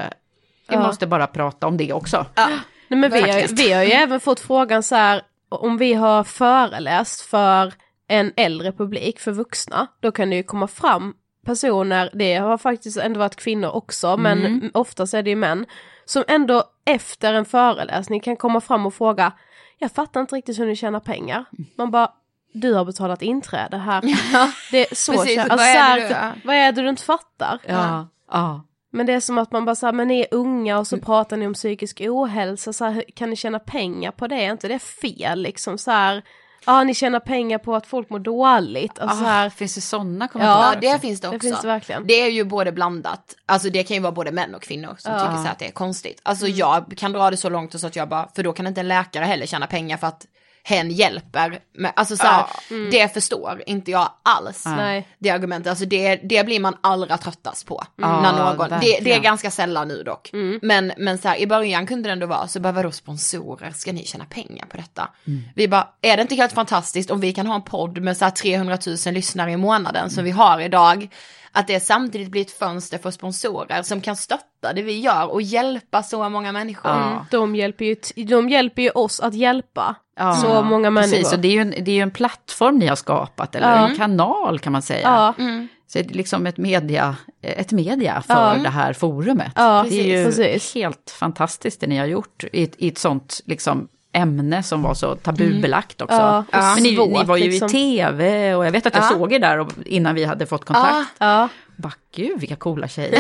vi Ja. måste bara prata om det också. Nej, men vi, har, vi har ju även fått frågan så här, om vi har föreläst för en äldre publik, för vuxna, då kan det ju komma fram personer, det har faktiskt ändå varit kvinnor också, men Mm. oftast är det ju män, som ändå efter en föreläsning kan komma fram och fråga, jag fattar inte riktigt hur ni tjänar pengar. Man bara, du har betalat inträde här. Det är så, Precis, kän- vad alltså, är så här, det du- ja. vad är det du inte fattar? Ja, ja. Men det är som att man bara säger, men ni är unga och så pratar ni om psykisk ohälsa, så här, kan ni tjäna pengar på det? Är inte det fel liksom så här? Ja, ni tjänar pengar på att folk mår dåligt. Alltså, så här, Ah, finns det sådana kommentarer? Ja, det också? finns det också. det finns det verkligen. Det är ju både blandat, alltså det kan ju vara både män och kvinnor som Ja. tycker så här att det är konstigt. Alltså Mm. jag kan dra det så långt så att jag bara, för då kan inte en läkare heller tjäna pengar för att hen hjälper. Med, alltså så här, det förstår inte jag alls. Mm. Nej. Det argumentet, alltså det, det blir man allra tröttast på. Ja, när någon, det, det är ganska sällan nu dock. Mm. Men, men så här, i början kunde det ändå vara, så bara vadå sponsorer, ska ni tjäna pengar på detta? Mm. Vi bara, är det inte helt fantastiskt om vi kan ha en podd med så här 300 000 lyssnare i månaden som vi har idag? Att det samtidigt blir ett fönster för sponsorer som kan stötta det vi gör och hjälpa så många människor. Ja. De, hjälper ju, de hjälper ju oss att hjälpa Ja, så många människor. Precis, och det är, ju en, det är ju en plattform ni har skapat, eller Ja. en kanal kan man säga. Ja. Så det är liksom ett media, ett media för Ja. det här forumet. Ja, det är ju precis. helt fantastiskt det ni har gjort i, ett- i ett sånt liksom, ämne som var så tabubelagt också. Ja, och Men ni, svårt, ni var ju liksom. i tv och jag vet att jag Ja. såg er där och, innan vi hade fått kontakt. Ja, Bara, gud vilka coola tjejer.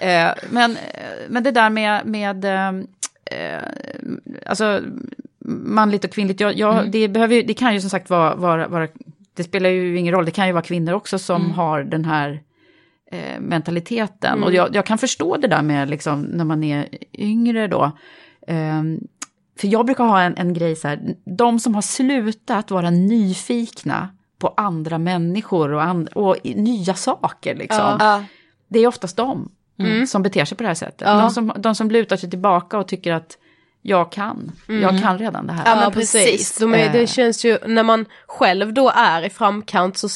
eh, men, eh, men det där med, med eh, eh, alltså manligt och kvinnligt, jag, jag, det, behöver, det kan ju som sagt vara, vara, vara, det spelar ju ingen roll, det kan ju vara kvinnor också som har den här eh, mentaliteten. Och jag, jag kan förstå det där med liksom, när man är yngre då. Ehm, för jag brukar ha en, en grej så här, de som har slutat vara nyfikna på andra människor och, and, och nya saker liksom. Ja. Det är oftast de som beter sig på det här sättet. Ja. De, som, de som lutar sig tillbaka och tycker att jag kan, jag kan redan det här. Ja, men precis. De är, Eh. det känns ju, när man själv då är i framkant så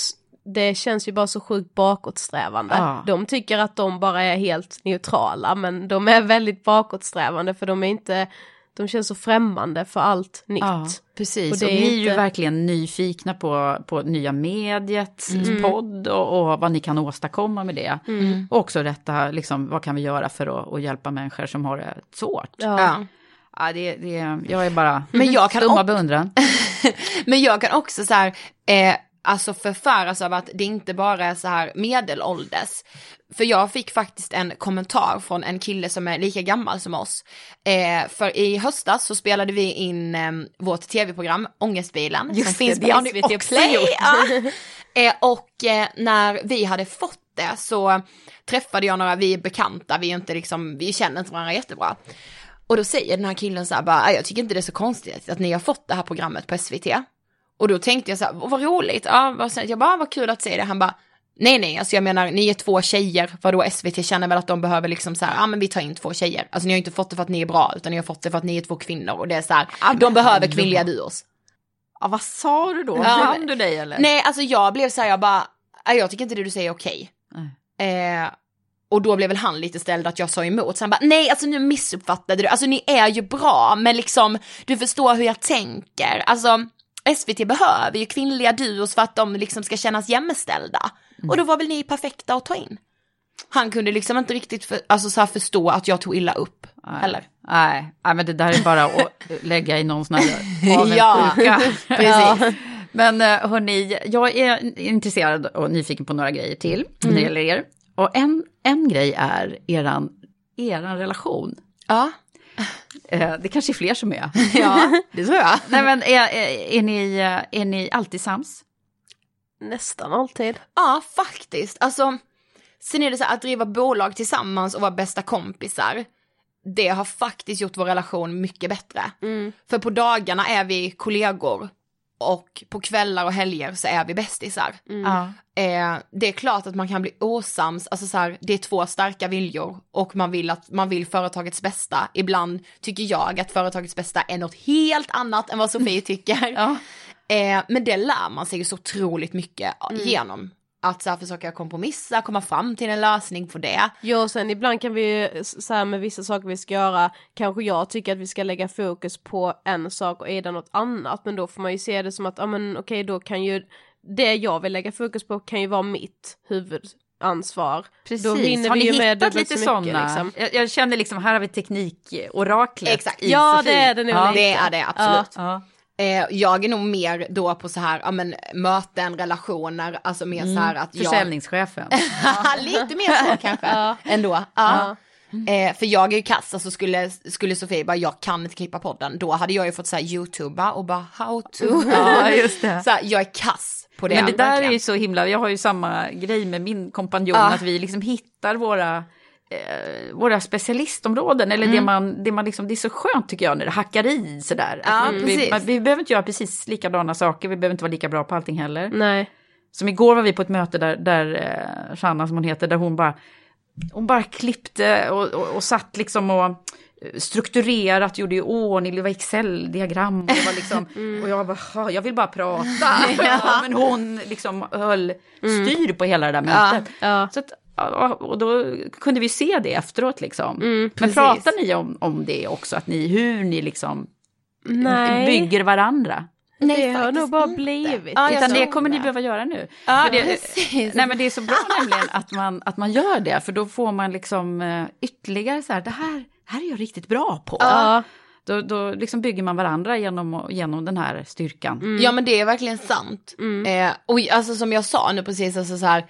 det känns ju bara så sjukt bakåtsträvande. Ja. De tycker att de bara är helt neutrala men de är väldigt bakåtsträvande för de är inte, de känns så främmande för allt nytt. Ja, precis. Och Och, det är ni är ju inte- verkligen nyfikna på, på nya mediets Mm. podd och, och vad ni kan åstadkomma med det. Och också detta, liksom, vad kan vi göra för att, att hjälpa människor som har det svårt. Ja. Ja. Ja. det, det, jag är bara Men jag kan stumma också- beundran. Men jag kan också så här, eh, alltså förfäras av att det inte bara är så här medelålders. För jag fick faktiskt en kommentar från en kille som är lika gammal som oss. Eh, för i höstas så spelade vi in eh, vårt tv-program Ångestbilen. Just som det, finns det på SVT också Play. gjort. Ja. Eh, och eh, när vi hade fått det så träffade jag några, vi är bekanta, vi är inte liksom, vi känner inte varandra jättebra. Och då säger den här killen så här bara, "Ah, jag tycker inte det är så konstigt att ni har fått det här programmet på SVT. Och då tänkte jag så här, "Åh, vad roligt, ja, vad, snällt." jag bara, "Ah, vad kul att se det. Han bara, nej nej, alltså jag menar, ni är två tjejer, vadå SVT känner väl att de behöver liksom så här, ja men vi tar in två tjejer. Alltså ni har inte fått det för att ni är bra, utan ni har fått det för att ni är två kvinnor och det är så här, de behöver kvinnliga duos. Ja, vad sa du då? Ja, du dig eller? Nej, alltså jag blev så här, jag bara, "Nej, jag tycker inte det du säger är okej. Eh, och då blev väl han lite ställd att jag sa emot. Så han bara, nej alltså nu missuppfattade du, alltså ni är ju bra, men liksom du förstår hur jag tänker. Alltså SVT behöver ju kvinnliga duos för att de liksom ska kännas jämställda. Och då var väl ni perfekta att ta in. Han kunde liksom inte riktigt för, alltså, så förstå att jag tog illa upp. Heller. Nej, nej, men det där är bara att lägga i någon sån här Ja, precis. Men eh, hörni, jag är intresserad och nyfiken på några grejer till när det gäller er. Och en, en grej är eran, eran relation. Ja, det kanske är fler som är. ja det tror jag. Nej men är, är, är, ni, eh, är ni alltid sams? Nästan alltid. Ja, faktiskt. Alltså, sen är det så här att driva bolag tillsammans och vara bästa kompisar. Det har faktiskt gjort vår relation mycket bättre. För på dagarna är vi kollegor och på kvällar och helger så är vi bästisar. Ja. Eh, det är klart att man kan bli osams, alltså så här, det är två starka viljor och man vill att man vill företagets bästa. Ibland tycker jag att företagets bästa är något helt annat än vad Sofie tycker. Ja. Eh, men det lär man sig så otroligt mycket genom att så här, försöka kompromissa, komma fram till en lösning på det. Ja och sen ibland kan vi ju så här med vissa saker vi ska göra, kanske jag tycker att vi ska lägga fokus på en sak och Ida något annat, men då får man ju se det som att, ja men okej då kan ju det jag vill lägga fokus på kan ju vara mitt huvudansvar. Precis, Då hinner har vi ni ju med hittat lite sådana? liksom. Jag, jag känner liksom, här har vi teknikoraklet Exakt. i Ja, Sofie. det är det nog Ja. lite. Det är det absolut. Ja. Eh, jag är nog mer då på så här, ja men möten, relationer, alltså mer så här att jag... Försäljningschefen. Lite mer så kanske, ändå. Ja. Eh, för jag är ju kass, alltså skulle, skulle Sofie bara, jag kan inte klippa podden, då hade jag ju fått säga youtuba och bara how to. Ja, just det. Så här, jag är kass på det. Men det där är verkligen. ju så himla, jag har ju samma grej med min kompanjon, Ja. att vi liksom hittar våra eh, våra specialistområden, eller Mm. det man, det man liksom, det är så skönt tycker jag när det hackar i sådär. Ja, vi, precis. man, vi behöver inte göra precis likadana saker, vi behöver inte vara lika bra på allting heller. Nej. Som igår var vi på ett möte där, där eh, Shanna som hon heter, där hon bara, hon bara klippte och, och, och satt liksom och eh, strukturerat, gjorde i ordning, det var Excel-diagram och det var liksom, och jag bara, "Ha, jag vill bara prata. ja, men hon liksom höll styr på hela det där mötet. Ja. Så att, ja, och då kunde vi se det efteråt liksom. men precis. pratar ni om, om det också, att ni, hur ni liksom Nej. bygger varandra? Nej, det har nog bara inte. blivit. Ja, Utan det kommer ni det. behöva göra nu. Ja, För det, precis. Nej men det är så bra nämligen att man, att man gör det, för då får man liksom eh, ytterligare så här, det här, här är jag riktigt bra på. Ja. Då, då liksom bygger man varandra genom, genom den här styrkan. Ja men det är verkligen sant. Eh, och alltså som jag sa nu precis, alltså så här,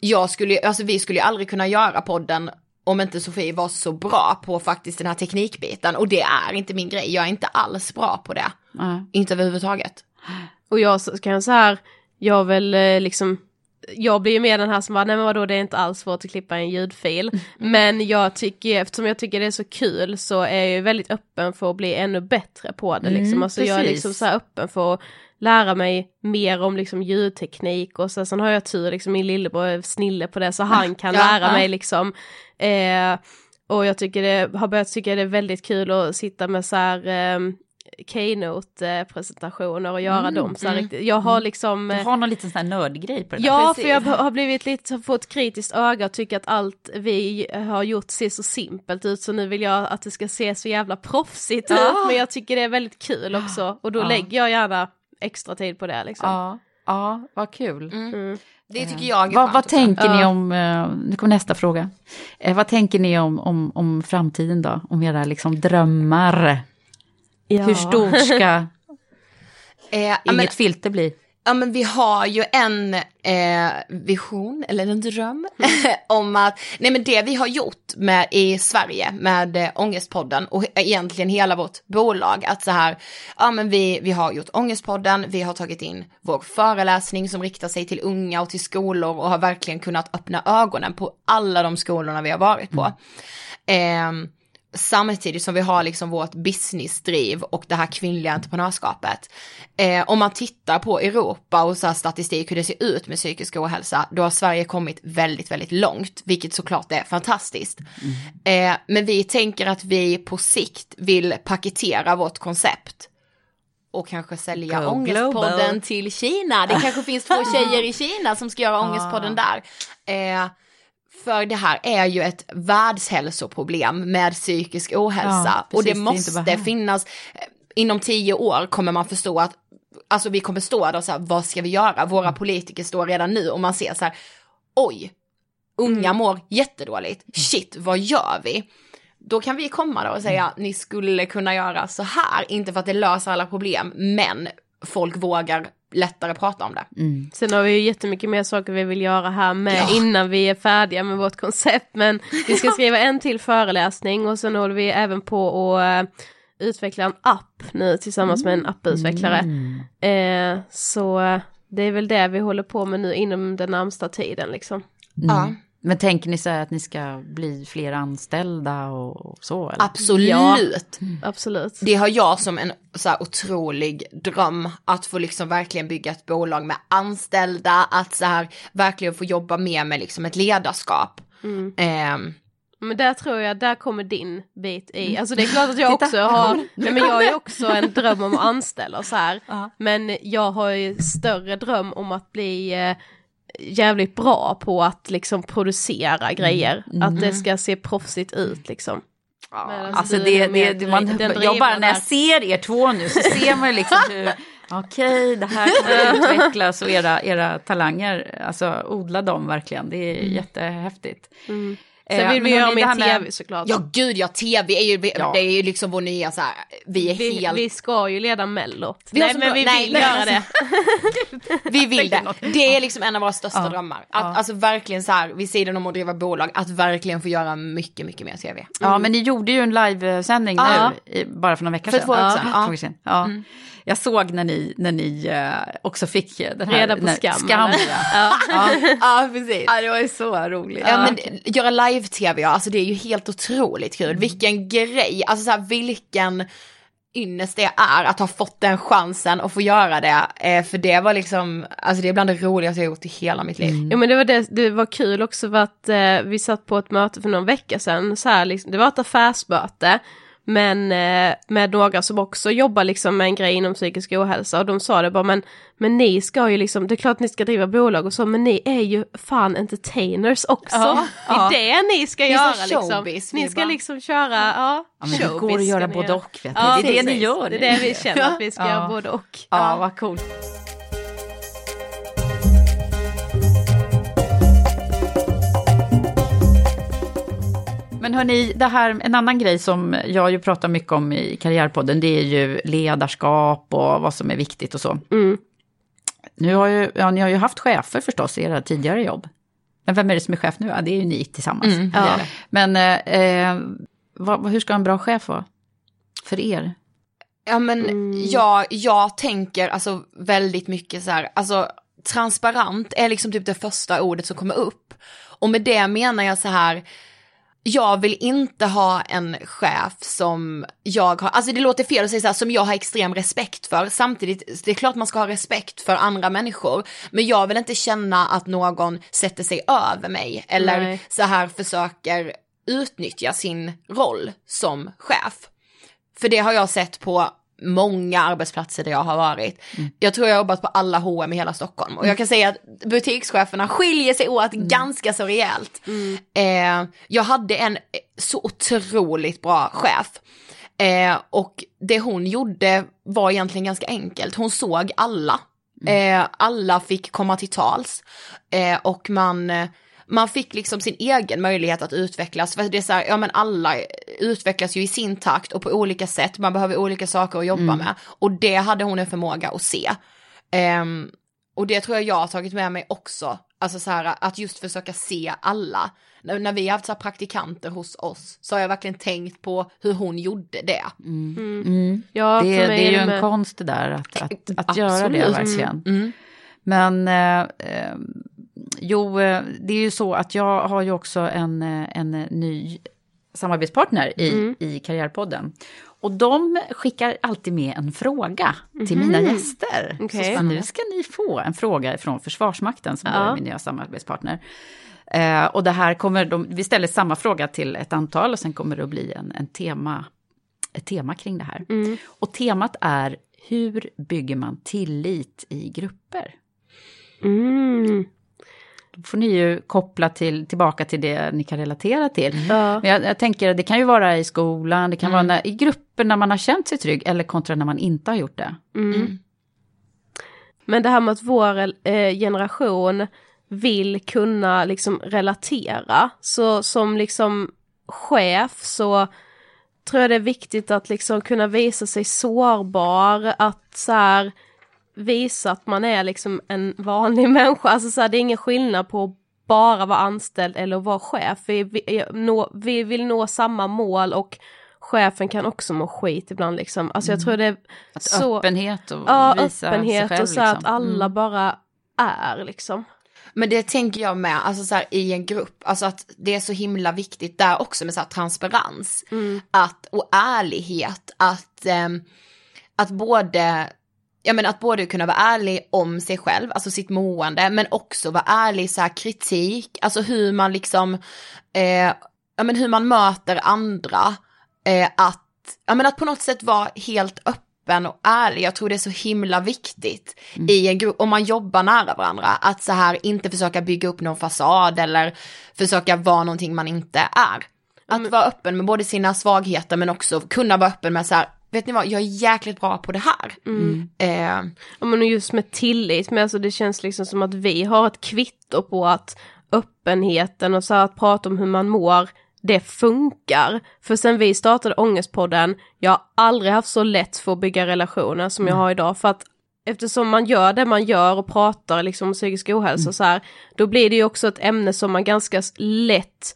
jag skulle, alltså vi skulle ju aldrig kunna göra podden om inte Sofie var så bra på faktiskt den här teknikbiten. Och det är inte min grej, jag är inte alls bra på det. Ja. Inte överhuvudtaget. Och jag kan så här, jag väl eh, liksom, jag blir ju med den här som bara, nej men vadå det är inte alls svårt att klippa en ljudfil. Men jag tycker, eftersom jag tycker det är så kul så är jag ju väldigt öppen för att bli ännu bättre på det liksom. Mm, Alltså jag är precis. liksom så här öppen för att lära mig mer om liksom ljudteknik och så, sen har jag tur liksom min lillebror är snille på det så han kan Ja, lära ja. mig liksom. Eh, och jag tycker det, har börjat tycka det är väldigt kul att sitta med så här ehm, Keynote-presentationer och göra dem så här riktigt. Jag har liksom... Du eh, har någon liten sån här nördgrej på det där. Ja, Precis. för jag har blivit lite, fått kritiskt öga och tycker att allt vi har gjort ser så simpelt ut så nu vill jag att det ska se så jävla proffsigt Ja. ut men jag tycker det är väldigt kul också och då Ja. lägger jag gärna extra tid på det liksom. Ja, ja vad kul. Det tycker jag är Vad, vad tänker ni om, eh, nu kommer nästa fråga. Eh, vad tänker ni om, om, om framtiden då? Om era liksom drömmar? Ja. Hur stort ska Eh, inget men, filter bli? Ja men vi har ju en eh, vision, eller en dröm, om att, nej men det vi har gjort med, i Sverige med eh, Ångestpodden och egentligen hela vårt bolag, att så här, ja men vi, vi har gjort Ångestpodden, vi har tagit in vår föreläsning som riktar sig till unga och till skolor och har verkligen kunnat öppna ögonen på alla de skolorna vi har varit på. Ehm, samtidigt som vi har liksom vårt businessdriv och det här kvinnliga entreprenörskapet. Eh, om man tittar på Europa och så statistik hur det ser ut med psykisk ohälsa, då har Sverige kommit väldigt, väldigt långt, vilket såklart är fantastiskt. Eh, men vi tänker att vi på sikt vill paketera vårt koncept och kanske sälja Go Ångestpodden global. till Kina. Det kanske finns två tjejer i Kina som ska göra Ångestpodden där. Eh, för det här är ju ett världshälsoproblem med psykisk ohälsa. Ja, och det precis, det måste finnas, eh, inom tio år kommer man förstå att, alltså vi kommer stå där och så här, vad ska vi göra? Våra politiker står redan nu och man ser så här, oj, unga mår jättedåligt, shit, vad gör vi? Då kan vi komma då och säga, ni skulle kunna göra så här, inte för att det löser alla problem, men folk vågar lättare prata om det. Sen har vi ju jättemycket mer saker vi vill göra här med innan vi är färdiga med vårt koncept men vi ska skriva en till föreläsning och sen håller vi även på att eh, utveckla en app nu tillsammans med en apputvecklare. Eh, så eh, det är väl det vi håller på med nu inom den närmsta tiden liksom. Ja. Men tänker ni så här att ni ska bli fler anställda och, och så? Eller? Absolut. Absolut. Det har jag som en så här otrolig dröm, att få liksom verkligen bygga ett bolag med anställda, att så här verkligen få jobba mer med liksom ett ledarskap. Ehm, Men där tror jag, där kommer din bit i. Alltså det är klart att jag också har, nej men jag har ju också en dröm om att anställa och så här. Men jag har ju större dröm om att bli eh, jävligt bra på att liksom producera grejer. Att det ska se proffsigt ut liksom. Medan Alltså du det, är mer det, man, jag bara när jag ser er två nu så ser man ju liksom hur, okej det här kommer utvecklas och era, era talanger, alltså odla dem verkligen, det är jättehäftigt. Sen Eh, vill vi göra mer med- tv såklart. Ja gud ja, tv är ju, Ja. det är ju liksom vår nya så här, vi är vi, helt, vi ska ju leda mellot. Vi Nej men bra- vi nej, vill nej, göra alltså- det. vi vill det. Det är liksom en av våra största Ja. drömmar. Att, Ja. Alltså verkligen så här, vid sidan om att driva bolag, att verkligen få göra mycket, mycket mer tv. Ja, men ni gjorde ju en livesändning Ja. nu, bara för några veckor För sedan. två veckor sedan, Ja, ja. två veckor sedan. Ja. Jag såg när ni, när ni eh, också fick eh, den här... Reda på när, skam, skam ja. Ja. Ja precis. ja, det var ju så roligt. Ja men göra live-tv, ja, alltså det är ju helt otroligt kul. Vilken grej, alltså så här, vilken ynnest det är att ha fått den chansen och få göra det. Eh, för det var liksom, alltså det är bland det roligaste jag gjort i hela mitt liv. Jo men det var, det, det var kul också för att eh, vi satt på ett möte för någon vecka sedan, så här, liksom, det var ett affärsmöte, men eh, med några som också jobbar liksom med en grej inom psykisk ohälsa och de sa det bara men, men ni ska ju liksom, det är klart ni ska driva bolag och så men ni är ju fan entertainers också. Ja, det är ja. det ni ska är göra liksom. showbiz, Ni ska bara- liksom köra, ja, Ja, men det går att göra ni både och, vet ni. Ja, det är det ni gör. Det är det vi känner att vi ska Ja. göra både och. Ja, vad coolt. Men hörni, det här, en annan grej som jag ju pratar mycket om i Karriärpodden, det är ju ledarskap och vad som är viktigt och så. Mm. Nu har ju, ja, ni har ju haft chefer förstås i era tidigare jobb. Men vem är det som är chef nu? Ja, det är ju ni tillsammans. Mm, ja. Men eh, eh, vad, hur ska en bra chef vara? För er? Ja men Mm. jag, jag tänker alltså väldigt mycket så här, alltså transparent är liksom typ det första ordet som kommer upp. Och med det menar jag så här, jag vill inte ha en chef som jag har, alltså det låter fel att säga så här, som jag har extrem respekt för. Samtidigt, det är klart man ska ha respekt för andra människor. Men jag vill inte känna att någon sätter sig över mig eller Nej. så här försöker utnyttja sin roll som chef. För det har jag sett på många arbetsplatser där jag har varit. Jag tror jag har jobbat på alla H&M i hela Stockholm. Och jag kan säga att butikscheferna skiljer sig åt ganska så rejält. Eh, jag hade en så otroligt bra chef. Eh, och det hon gjorde var egentligen ganska enkelt. Hon såg alla. Eh, alla fick komma till tals. Eh, och man, eh, man fick liksom sin egen möjlighet att utvecklas. För det är så här, ja men alla utvecklas ju i sin takt och på olika sätt. Man behöver olika saker att jobba med. Och det hade hon en förmåga att se. Ehm, och det tror jag jag har tagit med mig också. Alltså så här att just försöka se alla. När, när vi har haft så här praktikanter hos oss så har jag verkligen tänkt på hur hon gjorde det. Ja, det, för mig det är ju en med- konst det där, att, att, att göra det verkligen. Mm. Men eh, eh, jo, eh, det är ju så att jag har ju också en, eh, en ny samarbetspartner i, i Karriärpodden. Och de skickar alltid med en fråga till mina gäster. Okej. Så nu ska ni få en fråga från Försvarsmakten som Ja. är min nya samarbetspartner. Eh, och det här kommer de, vi ställer samma fråga till ett antal och sen kommer det att bli en, en tema, ett tema kring det här. Och temat är hur bygger man tillit i grupper? Mm. Får ni ju koppla till, tillbaka till det ni kan relatera till. Ja. Men jag, jag tänker, det kan ju vara i skolan, det kan vara när, i grupper när man har känt sig trygg, eller kontra när man inte har gjort det. Mm. Men det här med att vår eh, generation vill kunna liksom relatera. Så som liksom chef så tror jag det är viktigt att liksom kunna visa sig sårbar, att så här visa att man är liksom en vanlig människa. Alltså så här, det är ingen skillnad på att bara vara anställd eller att vara chef. Vi, vi, nå, vi vill nå samma mål och chefen kan också må skit ibland liksom. Alltså jag tror det är Att så... öppenhet och Ja, visa öppenhet sig själv. och så liksom. att alla bara är liksom. Men det tänker jag med, alltså så här, i en grupp, alltså att det är så himla viktigt där också med så här, transparens. Att, och ärlighet, att, ehm, att både, ja men att både kunna vara ärlig om sig själv, alltså sitt mående, men också vara ärlig så här kritik, alltså hur man liksom, eh, ja men hur man möter andra, eh, att, ja men att på något sätt vara helt öppen och ärlig. Jag tror det är så himla viktigt i en grupp, om man jobbar nära varandra, att så här inte försöka bygga upp någon fasad eller försöka vara någonting man inte är. Att vara öppen med både sina svagheter men också kunna vara öppen med så här, vet ni vad, jag är jäkligt bra på det här. Eh, Ja men just med tillit, men alltså det känns liksom som att vi har ett kvitto på att öppenheten och så här att prata om hur man mår, det funkar. För sen vi startade Ångestpodden, jag har aldrig haft så lätt för att bygga relationer som jag har idag. För att eftersom man gör det man gör och pratar liksom om psykisk ohälsa så här, då blir det ju också ett ämne som man ganska lätt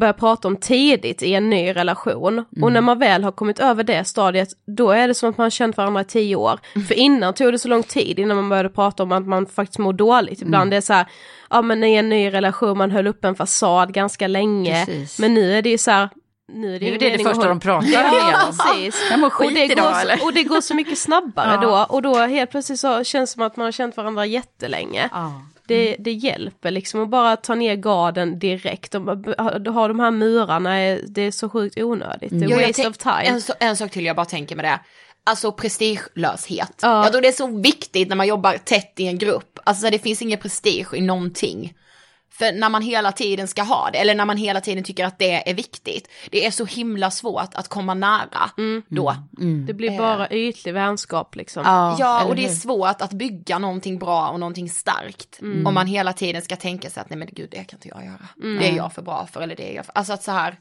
börjar prata om tidigt i en ny relation. Och när man väl har kommit över det stadiet, då är det som att man har känt varandra i tio år. För innan tog det så lång tid innan man började prata om att man faktiskt mår dåligt. Ibland det är så här, ja men i en ny relation, man höll upp en fasad ganska länge. Precis. Men nu är det ju så här, nu är det, Nu är det det första de pratar om Ja, precis. Jag mår och, skit det idag, går, eller? så- och det går så mycket snabbare Ja. då. Och då helt plötsligt så känns det som att man har känt varandra jättelänge. Ja. Det, det hjälper liksom att bara ta ner garden direkt. Och ha de här murarna, det är så sjukt onödigt. Det är jag waste of time. En, en sak till jag bara tänker med det. Alltså prestigelöshet. Ja. Jag tror det är så viktigt när man jobbar tätt i en grupp. Alltså det finns ingen prestige i någonting. För när man hela tiden ska ha det, eller när man hela tiden tycker att det är viktigt, det är så himla svårt att komma nära då. Det blir bara ytlig vänskap liksom. Ja, eller och det är svårt att bygga någonting bra och någonting starkt. Om man hela tiden ska tänka sig att nej men gud det kan inte jag göra. Det är jag för bra för eller det är jag för. Alltså att så här,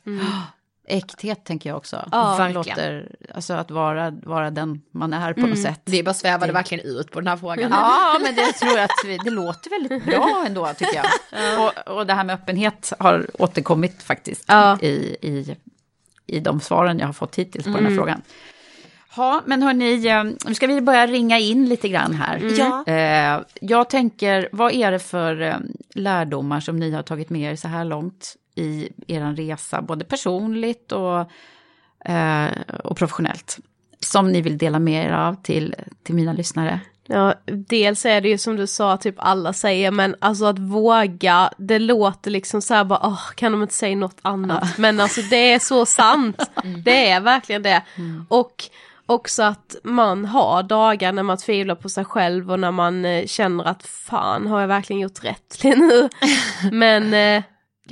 Äkthet tänker jag också. Ja, verkligen. låter, alltså att vara, vara den man är på något sätt. vi bara svävade verkligen ut på den här frågan. Ja, men det tror jag att vi, det låter väldigt bra ändå tycker jag. Och, och det här med öppenhet har återkommit faktiskt Ja. i, i, i de svaren jag har fått hittills på den här frågan. Ja, men hörni, eh, nu ska vi börja ringa in lite grann här. Ja. Eh, jag tänker, vad är det för eh, lärdomar som ni har tagit med er så här långt i er resa, både personligt och, eh, och professionellt, som ni vill dela med er av till, till mina lyssnare? Ja, dels är det ju som du sa, typ alla säger, men alltså att våga, det låter liksom så här bara, åh, kan de inte säga något annat? Men alltså det är så sant, det är verkligen det. Och också att man har dagar när man tvivlar på sig själv och när man eh, känner att fan, har jag verkligen gjort rätt nu? Men eh,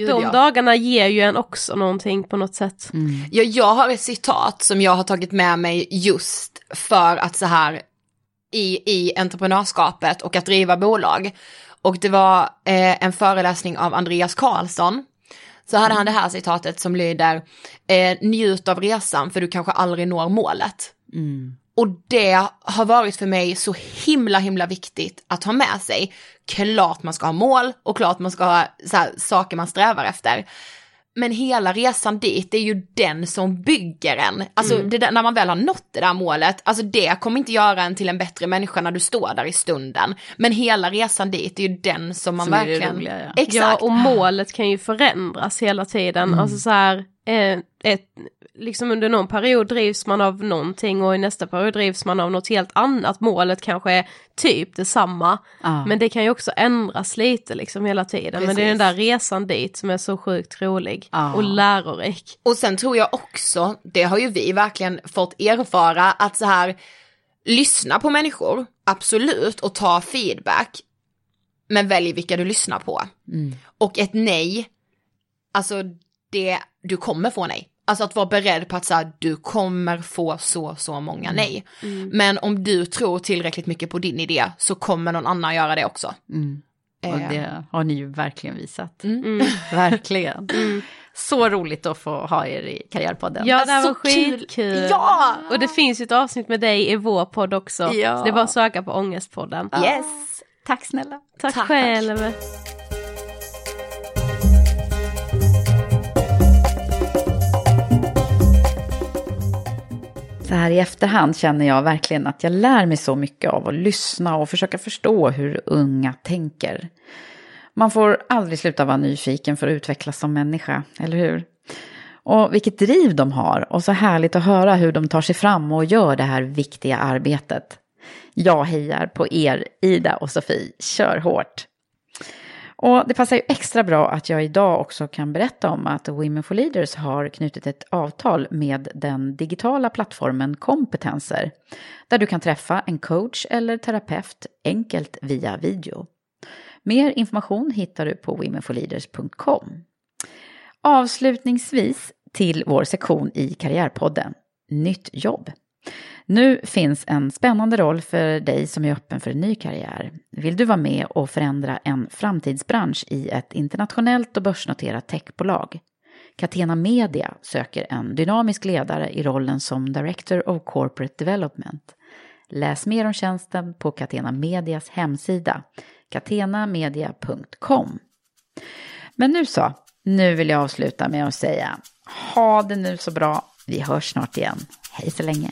de ja. dagarna ger ju en också någonting på något sätt. Ja, jag har ett citat som jag har tagit med mig just för att så här i, i entreprenörskapet och att driva bolag. Och det var eh, en föreläsning av Andreas Karlsson. Så hade han det här citatet som lyder, eh, njut av resan för du kanske aldrig når målet. Och det har varit för mig så himla himla viktigt att ha med sig. Klart man ska ha mål och klart man ska ha så här, saker man strävar efter. Men hela resan dit, det är ju den som bygger en. Alltså det där, när man väl har nått det där målet, alltså det kommer inte göra en till en bättre människa när du står där i stunden. Men hela resan dit är ju den som man Som det verkligen... roliga, ja. Exakt. Ja, och målet kan ju förändras hela tiden. Alltså så här, eh, ett, liksom under någon period drivs man av någonting och i nästa period drivs man av något helt annat. Målet kanske är typ detsamma. Ja. Men det kan ju också ändras lite liksom hela tiden. Men det är den Precis. där resan dit som är så sjukt rolig Ja. och lärorik. Och sen tror jag också, det har ju vi verkligen fått erfara, att så här, lyssna på människor, absolut, och ta feedback. Men välj vilka du lyssnar på. Och ett nej, alltså det, du kommer få nej. Alltså att vara beredd på att så här, du kommer få så, så många nej. Men om du tror tillräckligt mycket på din idé så kommer någon annan göra det också. Och Eh, det har ni ju verkligen visat. Mm. Verkligen. Så roligt att få ha er i Karriärpodden. Ja, det här så var kul. skitkul. Ja! Och det finns ju ett avsnitt med dig i vår podd också. Ja. Det är bara att söka på Ångestpodden. Yes! Tack snälla. Tack, Tack. själv. Så här i efterhand känner jag verkligen att jag lär mig så mycket av att lyssna och försöka förstå hur unga tänker. Man får aldrig sluta vara nyfiken för att utvecklas som människa, eller hur? Och vilket driv de har och så härligt att höra hur de tar sig fram och gör det här viktiga arbetet. Jag hejar på er, Ida och Sofie. Kör hårt! Och det passar ju extra bra att jag idag också kan berätta om att Women for Leaders har knutit ett avtal med den digitala plattformen Kompetenser, där du kan träffa en coach eller terapeut enkelt via video. Mer information hittar du på womenforleaders.com. Avslutningsvis till vår sektion i Karriärpodden, Nytt jobb. Nu finns en spännande roll för dig som är öppen för en ny karriär. Vill du vara med och förändra en framtidsbransch i ett internationellt och börsnoterat techbolag? Catena Media söker en dynamisk ledare i rollen som Director of Corporate Development. Läs mer om tjänsten på Catena Medias hemsida, catenamedia.com. Men nu så, nu vill jag avsluta med att säga ha det nu så bra. Vi hörs snart igen. Hej så länge.